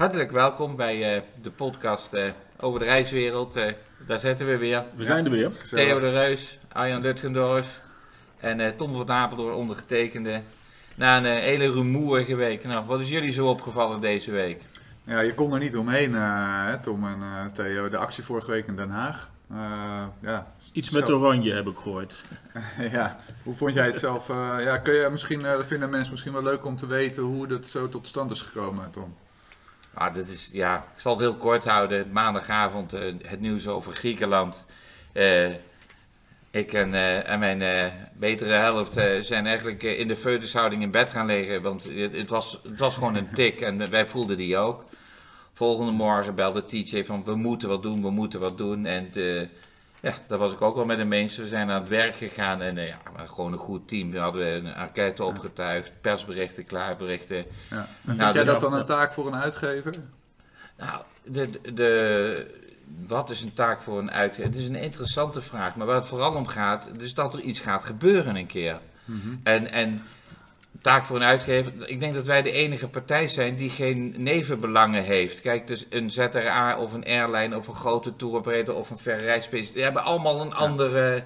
Hartelijk welkom bij uh, de podcast uh, over de reiswereld. Uh, daar zitten we weer. We zijn er weer. Gezellig. Theo de Reus, Arjan Lutgendorf en Tom van Apeldoorn ondergetekende. Na een hele rumoerige week. Nou, wat is jullie zo opgevallen deze week? Ja, je kon er niet omheen, Tom en Theo. De actie vorige week in Den Haag. ja, Iets met oranje heb ik gehoord. ja, hoe vond jij het zelf? ja, kun je misschien, uh, vinden mensen misschien wel leuk om te weten hoe dat zo tot stand is gekomen, Tom? Ah, dat is, ja, ik zal het heel kort houden. Maandagavond uh, het nieuws over Griekenland. Uh, ik en, en mijn betere helft zijn eigenlijk in de feutushouding in bed gaan liggen. Want het, het, was, het was gewoon een tik en wij voelden die ook. Volgende morgen belde TJ van we moeten wat doen, we moeten wat doen. En ja, daar was ik ook wel met de mensen. We zijn aan het werk gegaan en ja, gewoon een goed team. We hadden een enquête opgetuigd, persberichten klaarberichten. Ja. En nou, vind jij dat dan een taak voor een uitgever? Nou, de, de, wat is een taak voor een uitgever? Het is een interessante vraag, maar waar het vooral om gaat, is dat er iets gaat gebeuren een keer. Mm En, en taak voor een uitgever. Ik denk dat wij de enige partij zijn die geen nevenbelangen heeft. Kijk, dus een ZRA of een airline of een grote touroperator of een verre die hebben allemaal een andere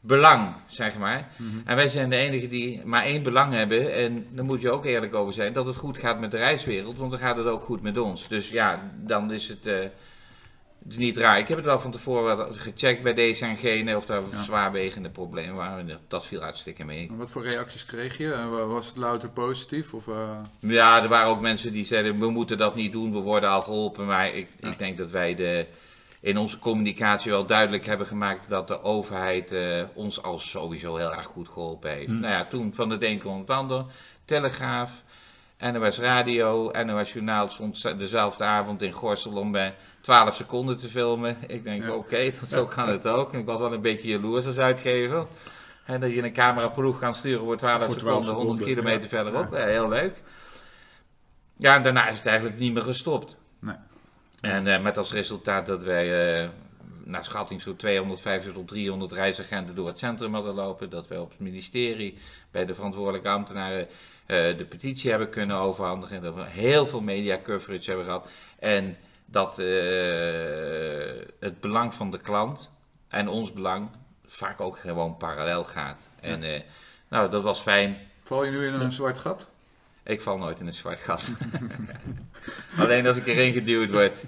belang, zeg maar. Mhm. En wij zijn de enige die maar één belang hebben. En daar moet je ook eerlijk over zijn, dat het goed gaat met de reiswereld, want dan gaat het ook goed met ons. Dus ja, dan is het... Uh, is niet raar. Ik heb het wel van tevoren gecheckt bij deze en gene of daar zwaarwegende problemen waren. Dat viel hartstikke mee. wat voor reacties kreeg je? Was het louter positief? Of, uh... Ja, er waren ook mensen die zeiden: we moeten dat niet doen, we worden al geholpen. Maar ik, ik denk dat wij de, in onze communicatie wel duidelijk hebben gemaakt dat de overheid uh, ons al sowieso heel erg goed geholpen heeft. Hm. Nou ja, toen van de een komt het ander. Telegraaf, NOS Radio, NOS Journaal stond dezelfde avond in Gorsel om bij 12 seconden te filmen. Ik denk, oké, okay, zo kan het ook. Ik was wel een beetje jaloers als uitgever. En dat je een cameraploeg kan sturen voor 12, voor 12 seconden, 100 kilometer verderop. Ja. heel leuk. Ja, en daarna is het eigenlijk niet meer gestopt. Nee. En uh, met als resultaat dat wij uh, naar schatting zo'n 250 tot 300 reisagenten door het centrum hadden lopen. Dat wij op het ministerie bij de verantwoordelijke ambtenaren uh, de petitie hebben kunnen overhandigen. Dat we heel veel media coverage hebben gehad. En dat het belang van de klant en ons belang vaak ook gewoon parallel gaat. En nou, dat was fijn. Val je nu in een zwart gat? Ik val nooit in een zwart gat. Alleen als ik erin geduwd word.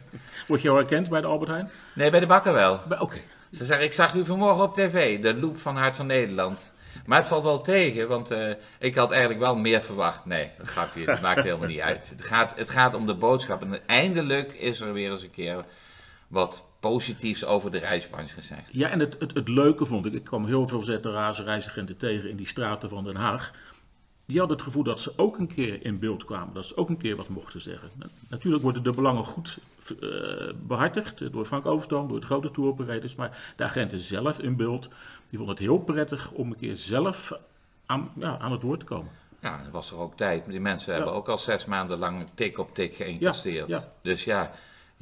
Word je al herkend bij de Albert Heijn? Nee, bij de bakker wel. Oké. Ze zeggen, ik zag u vanmorgen op tv, de loop van Hart van Nederland. Maar het valt wel tegen, want uh, ik had eigenlijk wel meer verwacht. Nee, dat grapje, dat maakt helemaal niet uit. Het gaat, het gaat om de boodschap. En eindelijk is er weer eens een keer wat positiefs over de reisbranche gezegd. Ja, en het, het, het leuke vond ik, ik kwam heel veel ZRA's reisagenten tegen in die straten van Den Haag die hadden het gevoel dat ze ook een keer in beeld kwamen, dat ze ook een keer wat mochten zeggen. Natuurlijk worden de belangen goed uh, behartigd door Frank Overstroom, door de grote touroperators, maar de agenten zelf in beeld, die vonden het heel prettig om een keer zelf aan, ja, aan het woord te komen. Ja, dat was er ook tijd. Die mensen hebben ook al zes maanden lang tik op tik geïncasseerd. Ja, Dus ja,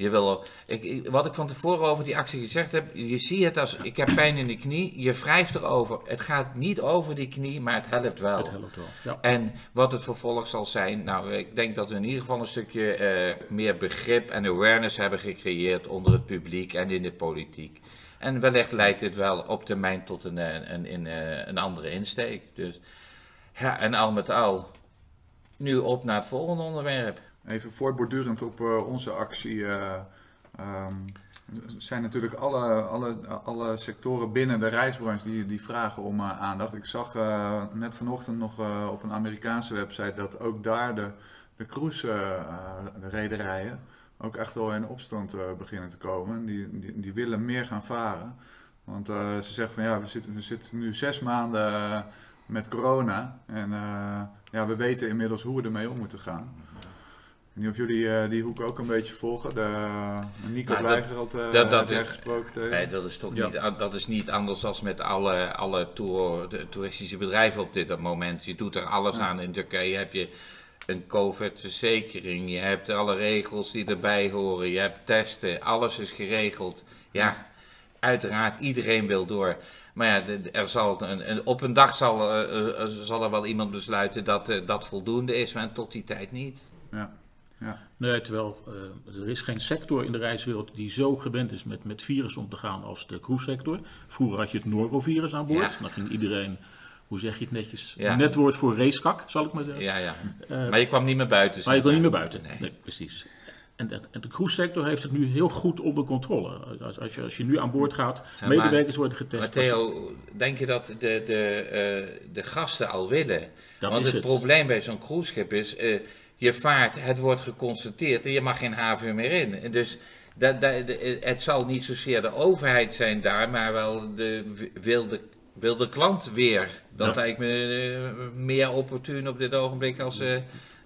je wil, ik, wat ik van tevoren over die actie gezegd heb, je ziet het als, ik heb pijn in de knie, je wrijft erover. Het gaat niet over die knie, maar het helpt wel. Het helpt wel, ja. En wat het vervolg zal zijn, nou, ik denk dat we in ieder geval een stukje uh, meer begrip en awareness hebben gecreëerd onder het publiek en in de politiek. En wellicht leidt dit wel op termijn tot een, een, een, een, eh, een andere insteek. Dus ja, en al met al, nu op naar het volgende onderwerp. Even voortbordurend op uh, onze actie. Um, zijn natuurlijk alle, alle, alle sectoren binnen de reisbranche die, die vragen om uh, aandacht. Ik zag net vanochtend nog op een Amerikaanse website dat ook daar de, de cruise de rederijen ook echt wel in opstand beginnen te komen. Die, die, die, willen meer gaan varen. Want ze zeggen van ja, we zitten, we zitten nu zes maanden met corona. En ja, we weten inmiddels hoe we ermee om moeten gaan. Ik weet niet of jullie uh, die hoek ook een beetje volgen. De, Nico nou, Blijger had uh, dat, dat, gesproken Nee, dat is toch niet, dat is niet anders dan met alle, alle tour, de toeristische bedrijven op dit moment. Je doet er alles aan. In Turkije heb je een COVID-verzekering. Je hebt alle regels die erbij horen. Je hebt testen. Alles is geregeld. Ja, uiteraard, iedereen wil door. Maar ja, er zal een, op een dag zal, uh, zal er wel iemand besluiten dat dat voldoende is, maar tot die tijd niet. Ja. Ja. Nee, terwijl eh, er is geen sector in de reiswereld die zo gewend is met, met virus om te gaan als de cruise-sector. Vroeger had je het norovirus aan boord. Ja. Dan ging iedereen, hoe zeg je het netjes, Ja. net woord voor racekak, zal ik maar zeggen. Ja, ja. Eh, maar je kwam niet meer buiten. maar je kon niet meer buiten. Nee. Nee, precies. En de, en de cruise-sector heeft het nu heel goed onder controle. Als, als, je, als je nu aan boord gaat, Ja, medewerkers worden getest. Maar Theo, denk je dat de, de, eh, de gasten al willen? Dat Want het, het. probleem bij zo'n cruiseschip is, je vaart, het wordt geconstateerd en je mag geen haven meer in. En dus dat, dat, de- het zal niet zozeer de overheid zijn daar, maar wel de wilde, wilde klant weer. Dat Ja. lijkt me eh, meer opportun op dit ogenblik als eh,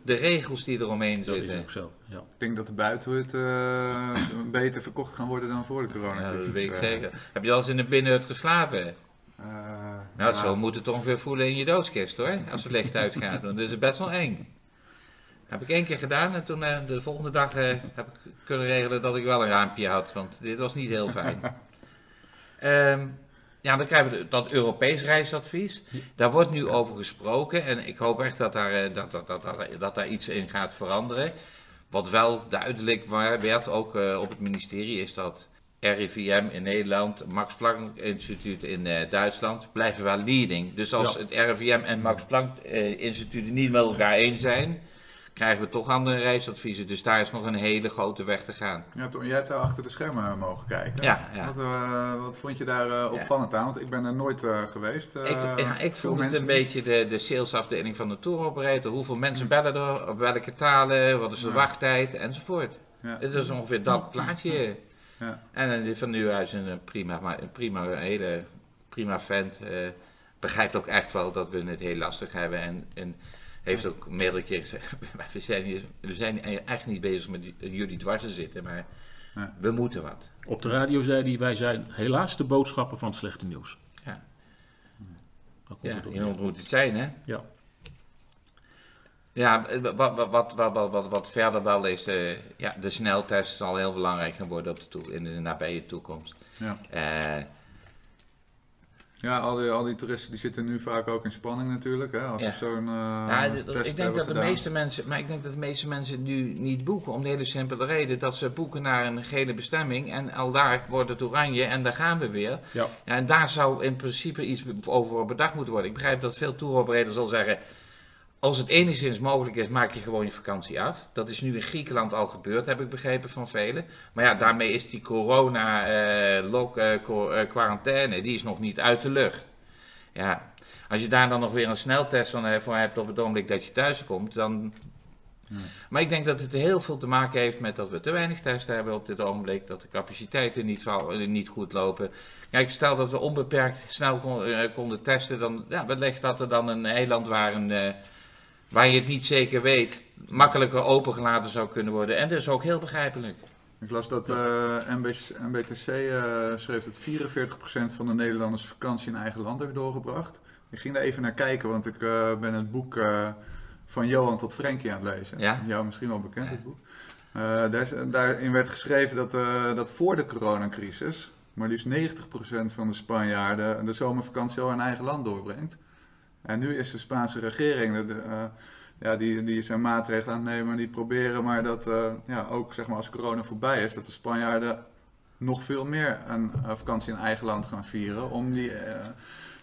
de regels die eromheen Dat is zitten. ook zo, ja. Ik denk dat de buitenhut eh, beter verkocht gaan worden dan voor de corona. Ja, dat weet ik zeker. Heb je al eens in de binnenhut geslapen? Nou, zo moet het ongeveer voelen in je doodskist hoor, als het licht uitgaat. Want dat is best wel eng. Heb ik één keer gedaan en toen eh, de volgende dag eh, heb ik kunnen regelen dat ik wel een raampje had, want dit was niet heel fijn. Ehm, ja, dan krijgen we dat Europees reisadvies. Daar wordt nu over gesproken en ik hoop echt dat daar, eh, dat, dat, dat, dat, daar iets in gaat veranderen. Wat wel duidelijk werd, ook op het ministerie, is dat RIVM in Nederland, Max Planck Instituut in Duitsland, blijven wel leading. Dus als Ja. het RIVM en Max Planck eh, Instituut niet met elkaar eens zijn, krijgen we toch andere reisadviezen. Dus daar is nog een hele grote weg te gaan. Ja, Tom, jij hebt daar achter de schermen mogen kijken. Ja, ja. Wat, eh, wat vond je daar eh, opvallend aan? Want ik ben er nooit eh, geweest. eh, ik, ja, ik vond het een beetje de, de salesafdeling van de tour operator. Hoeveel mensen bellen er, op welke talen, wat is de Ja. wachttijd enzovoort. Ja. Het is ongeveer dat plaatje. Ja. En eh, van nu uit een eh, prima, maar een prima, een hele prima vent. eh, begrijpt ook echt wel dat we het heel lastig hebben. En, en heeft ook meerdere keren gezegd, we zijn, we zijn eigenlijk niet bezig met jullie dwars te zitten, maar Ja. we moeten wat. Op de radio zei hij, wij zijn helaas de boodschappen van het slechte nieuws. Ja, ja iemand moet het zijn, hè? Ja. Ja, eh, wat, wat, wat, wat, wat, verder wel is, de, ja, de sneltest zal heel belangrijk gaan worden op de toe, in de nabije toekomst. Ja. Eh, Ja, al die, al die toeristen die zitten nu vaak ook in spanning natuurlijk. Hè, als Ja. zo'n eh, ja, test ik denk dat de meeste mensen, maar ik denk dat de meeste mensen nu niet boeken om de hele simpele reden dat ze boeken naar een gele bestemming en al daar wordt het oranje en daar gaan we weer. Ja. Ja, en daar zou in principe iets over bedacht moeten worden. Ik begrijp dat veel touroperators zal zeggen, als het enigszins mogelijk is, maak je gewoon je vakantie af. Dat is nu in Griekenland al gebeurd, heb ik begrepen van velen. Maar ja, daarmee is die corona-quarantaine, die is nog niet uit de lucht. Ja, als je daar dan nog weer een sneltest van, eh, voor hebt op het ogenblik dat je thuis komt, dan... Maar ik denk dat het heel veel te maken heeft met dat we te weinig testen hebben op dit ogenblik. Dat de capaciteiten niet, eh, niet goed lopen. Kijk, stel dat we onbeperkt snel kon- eh, konden testen, dan ja, wellicht dat er dan een eiland waar, een, eh, waar je het niet zeker weet, makkelijker opengelaten zou kunnen worden. En dat is ook heel begrijpelijk. Ik las dat eh, MBC, MBTC eh, schreef dat 44% van de Nederlanders vakantie in eigen land heeft doorgebracht. Ik ging daar even naar kijken, want ik eh, ben het boek eh, van Johan tot Frenkie aan het lezen. Ja? Jou misschien wel bekend, Ja. het boek. Eh, daar, daarin werd geschreven dat, eh, dat voor de coronacrisis maar liefst 90% van de Spanjaarden de zomervakantie al in eigen land doorbrengt. En nu is de Spaanse regering, de, eh, ja, die, die zijn maatregelen aan het nemen. Die proberen maar dat, eh, ja, ook zeg maar als corona voorbij is, dat de Spanjaarden nog veel meer een eh, vakantie in eigen land gaan vieren. Om, die,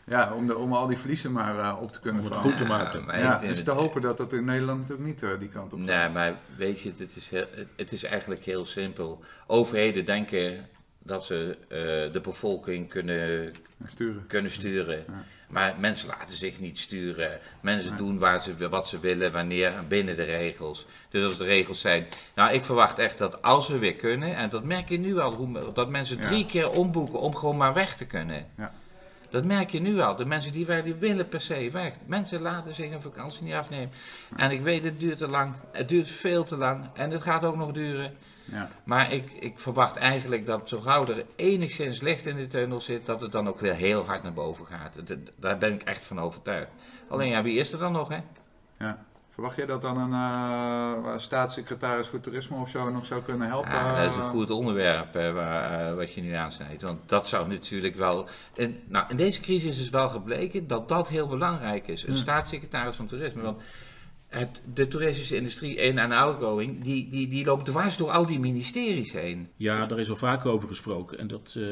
ja, om, de, om al die verliezen maar op te kunnen Om het goed te maken. Ja, denk dus te hopen dat dat in Nederland natuurlijk niet die kant op gaat. Nee, maar weet je, het is, heel, het is eigenlijk heel simpel. Overheden denken dat ze eh, de bevolking kunnen, Sturen. kunnen sturen. Ja. Maar mensen laten zich niet sturen. Mensen doen waar ze, wat ze willen, wanneer, binnen de regels. Dus als de regels zijn. Nou, ik verwacht echt dat als we weer kunnen, en dat merk je nu al, hoe, dat mensen Ja. drie keer omboeken om gewoon maar weg te kunnen. Ja. Dat merk je nu al. De mensen die wij die willen per se weg. Mensen laten zich een vakantie niet afnemen. En ik weet, het duurt te lang. Het duurt veel te lang. En het gaat ook nog duren. Ja. Maar ik, ik verwacht eigenlijk dat zo gauw er enigszins licht in de tunnel zit, dat het dan ook weer heel hard naar boven gaat. Daar ben ik echt van overtuigd. Alleen ja, wie is er dan nog, hè? Ja. Verwacht je dat dan een eh, staatssecretaris voor toerisme of zo nog zou kunnen helpen? Ja, dat is een goed onderwerp eh, waar, eh, wat je nu aansnijdt. Want dat zou natuurlijk wel. En, nou, in deze crisis is wel gebleken dat dat heel belangrijk is. Een staatssecretaris van toerisme. Want het, de toeristische industrie in en outgoing, die, die, die loopt dwars door al die ministeries heen. Ja, daar is al vaak over gesproken. En dat, eh,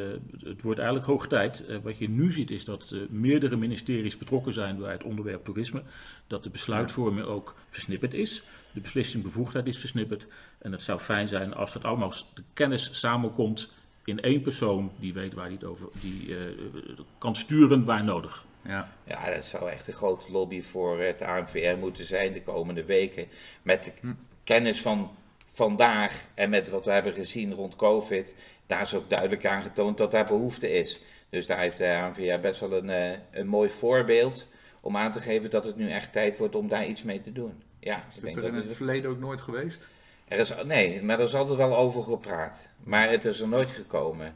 het wordt eigenlijk hoog tijd. Eh, wat je nu ziet is dat eh, meerdere ministeries betrokken zijn bij het onderwerp toerisme. Dat de besluitvorming ook versnipperd is. De beslissingbevoegdheid is versnipperd. En het zou fijn zijn als dat allemaal de kennis samenkomt in één persoon die weet waar hij het over die, kan sturen waar nodig. Ja. ja, dat zou echt een grote lobby voor het ANVR moeten zijn de komende weken. Met de hm. kennis van vandaag en met wat we hebben gezien rond COVID, daar is ook duidelijk aangetoond dat daar behoefte is. Dus daar heeft de ANVR best wel een, eh, een mooi voorbeeld om aan te geven dat het nu echt tijd wordt om daar iets mee te doen. Ja, is dat er in het verleden ook nooit geweest? Er is, nee, maar er is altijd wel over gepraat. Maar het is er nooit gekomen.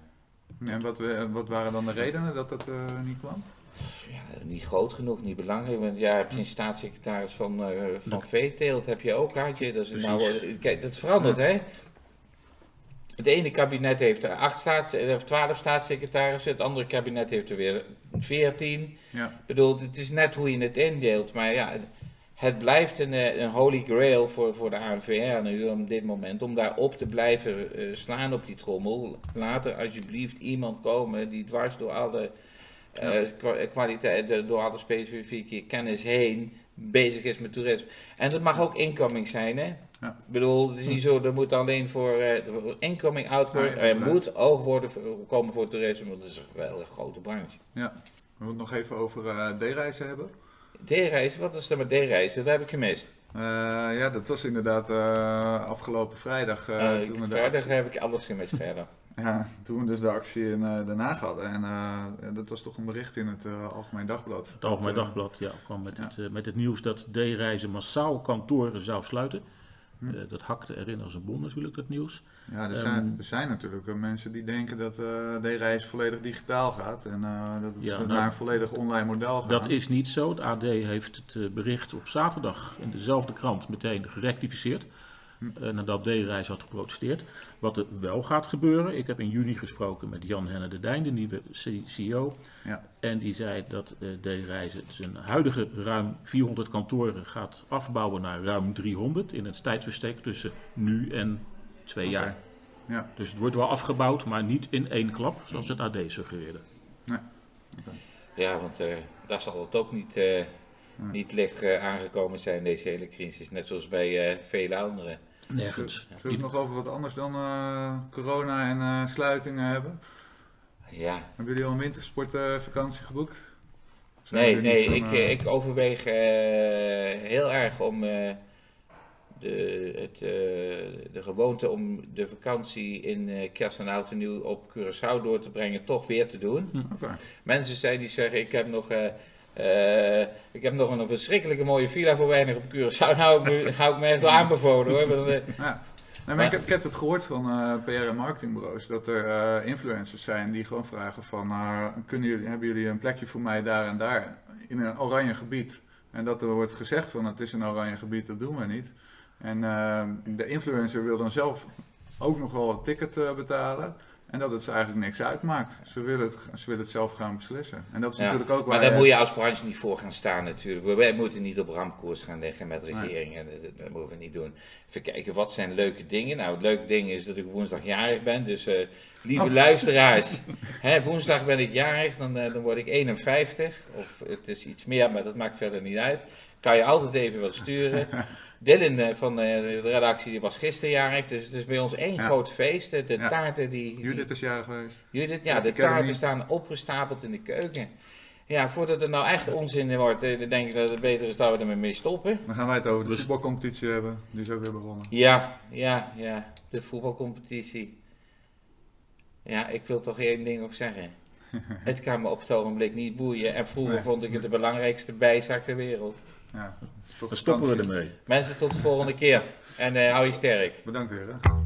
En wat, wat waren dan de redenen dat dat uh, niet kwam? Ja, niet groot genoeg, niet belangrijk. Want ja, heb je een staatssecretaris van, uh, van veeteelt, heb je ook, had je. Dat, is nou, kijk, dat verandert, hè. Het ene kabinet heeft er acht staats, of eh, twaalf staatssecretarissen, het andere kabinet heeft er weer veertien. Ja. Ik bedoel, het is net hoe je het indeelt, maar ja, het blijft een, eh, een holy grail voor, voor de ANVR nu op dit moment, om daar op te blijven slaan op die trommel. Laat er alsjeblieft iemand komen die dwars door alle uh, kwaliteit, door alle specifieke kennis heen bezig is met toerisme. En dat mag ook incoming zijn, hè? Ja. Ik bedoel, het is niet zo, er moet alleen voor, uh, incoming, outgoing, ja, er moet oog worden komen voor toerisme, want dat is wel een grote branche. Ja, we moeten het nog even over uh, D-reizen hebben. D-reizen, wat is er met D-reizen? Dat heb ik gemist. Uh, ja, dat was inderdaad afgelopen vrijdag. toen vrijdag heb ik alles gemist verder. Ja, toen we dus de actie in uh, Den Haag hadden. En uh, dat was toch een bericht in het uh, Algemeen Dagblad. Het Algemeen Dagblad ja, kwam met, Het, met het nieuws dat D-reizen massaal kantoren zou sluiten. Hm. dat hakte erin als een bom natuurlijk, dat nieuws. Ja, er, zijn, um, er zijn natuurlijk mensen die denken dat D-reis volledig digitaal gaat. En dat het ja, naar nou, een volledig online model gaat. Dat is niet zo. Het AD heeft het bericht op zaterdag in dezelfde krant meteen gerectificeerd. Uh, nadat D-reis had geprotesteerd. Wat er wel gaat gebeuren, ik heb in juni gesproken met Jan Henne de Dijn, de nieuwe CEO. Ja. En die zei dat uh, D-reizen zijn huidige ruim 400 kantoren gaat afbouwen naar ruim 300 in het tijdsbestek tussen nu en twee jaar. Ja. Dus het wordt wel afgebouwd, maar niet in één klap, zoals het AD suggereerde. Nee. Ja, want uh, daar zal het ook niet, uh, niet licht aangekomen zijn, deze hele crisis. Net zoals bij vele anderen. Nergens. Zullen we het nog over wat anders dan uh, corona en uh, sluitingen hebben? Ja. Hebben jullie al een wintersportvakantie uh, geboekt? nee, nee ik, eh, ik overweeg heel erg om de, het, de gewoonte om de vakantie in kerst en oud en nieuw op Curaçao door te brengen toch weer te doen. Hm. Okay. Mensen zijn die zeggen, ik heb nog uh, ik heb nog een verschrikkelijke mooie villa voor weinig op Curaçao. Me, hou ik me echt wel aanbevolen hoor. Eh, ja. Nee, maar ik, heb, ik heb het gehoord van uh, PR en marketingbureaus dat er uh, influencers zijn die gewoon vragen van kunnen jullie, hebben jullie een plekje voor mij daar en daar in een oranje gebied. En dat er wordt gezegd van het is een oranje gebied, dat doen we niet. En de influencer wil dan zelf ook nog wel een ticket betalen. En dat het ze eigenlijk niks uitmaakt. Ze willen het, ze willen het zelf gaan beslissen. En dat is natuurlijk ook waar. Maar daar moet je als branche niet voor gaan staan, natuurlijk. We, moeten niet op ramkoers gaan liggen met regeringen. Dat, dat, moeten we niet doen. Even kijken, wat zijn leuke dingen? Nou, het leuke ding is dat ik woensdag jarig ben. Dus uh, lieve oh. luisteraars, hè, woensdag ben ik jarig, dan, uh, dan word ik 51. Of het is iets meer, maar dat maakt verder niet uit. Kan je altijd even wat sturen. Dylan eh, van eh, de redactie die was gisteren jarig, dus het is bij ons één groot feest. De taarten die, Judith is jarig geweest. Judith, ja, de taarten staan opgestapeld in de keuken. Ja, voordat het nou echt onzin wordt, eh, dan denk ik dat het beter is dat we ermee stoppen. Dan gaan wij het over de dus- voetbalcompetitie hebben. Die is ook weer begonnen. Ja, ja, ja. De voetbalcompetitie. Ja, ik wil toch één ding ook zeggen. het kan me op het ogenblik niet boeien. En vroeger vond ik het de belangrijkste bijzaak ter wereld. Ja, Dan stoppen we ermee. Mensen, tot de volgende keer. En uh, hou je sterk. Bedankt weer.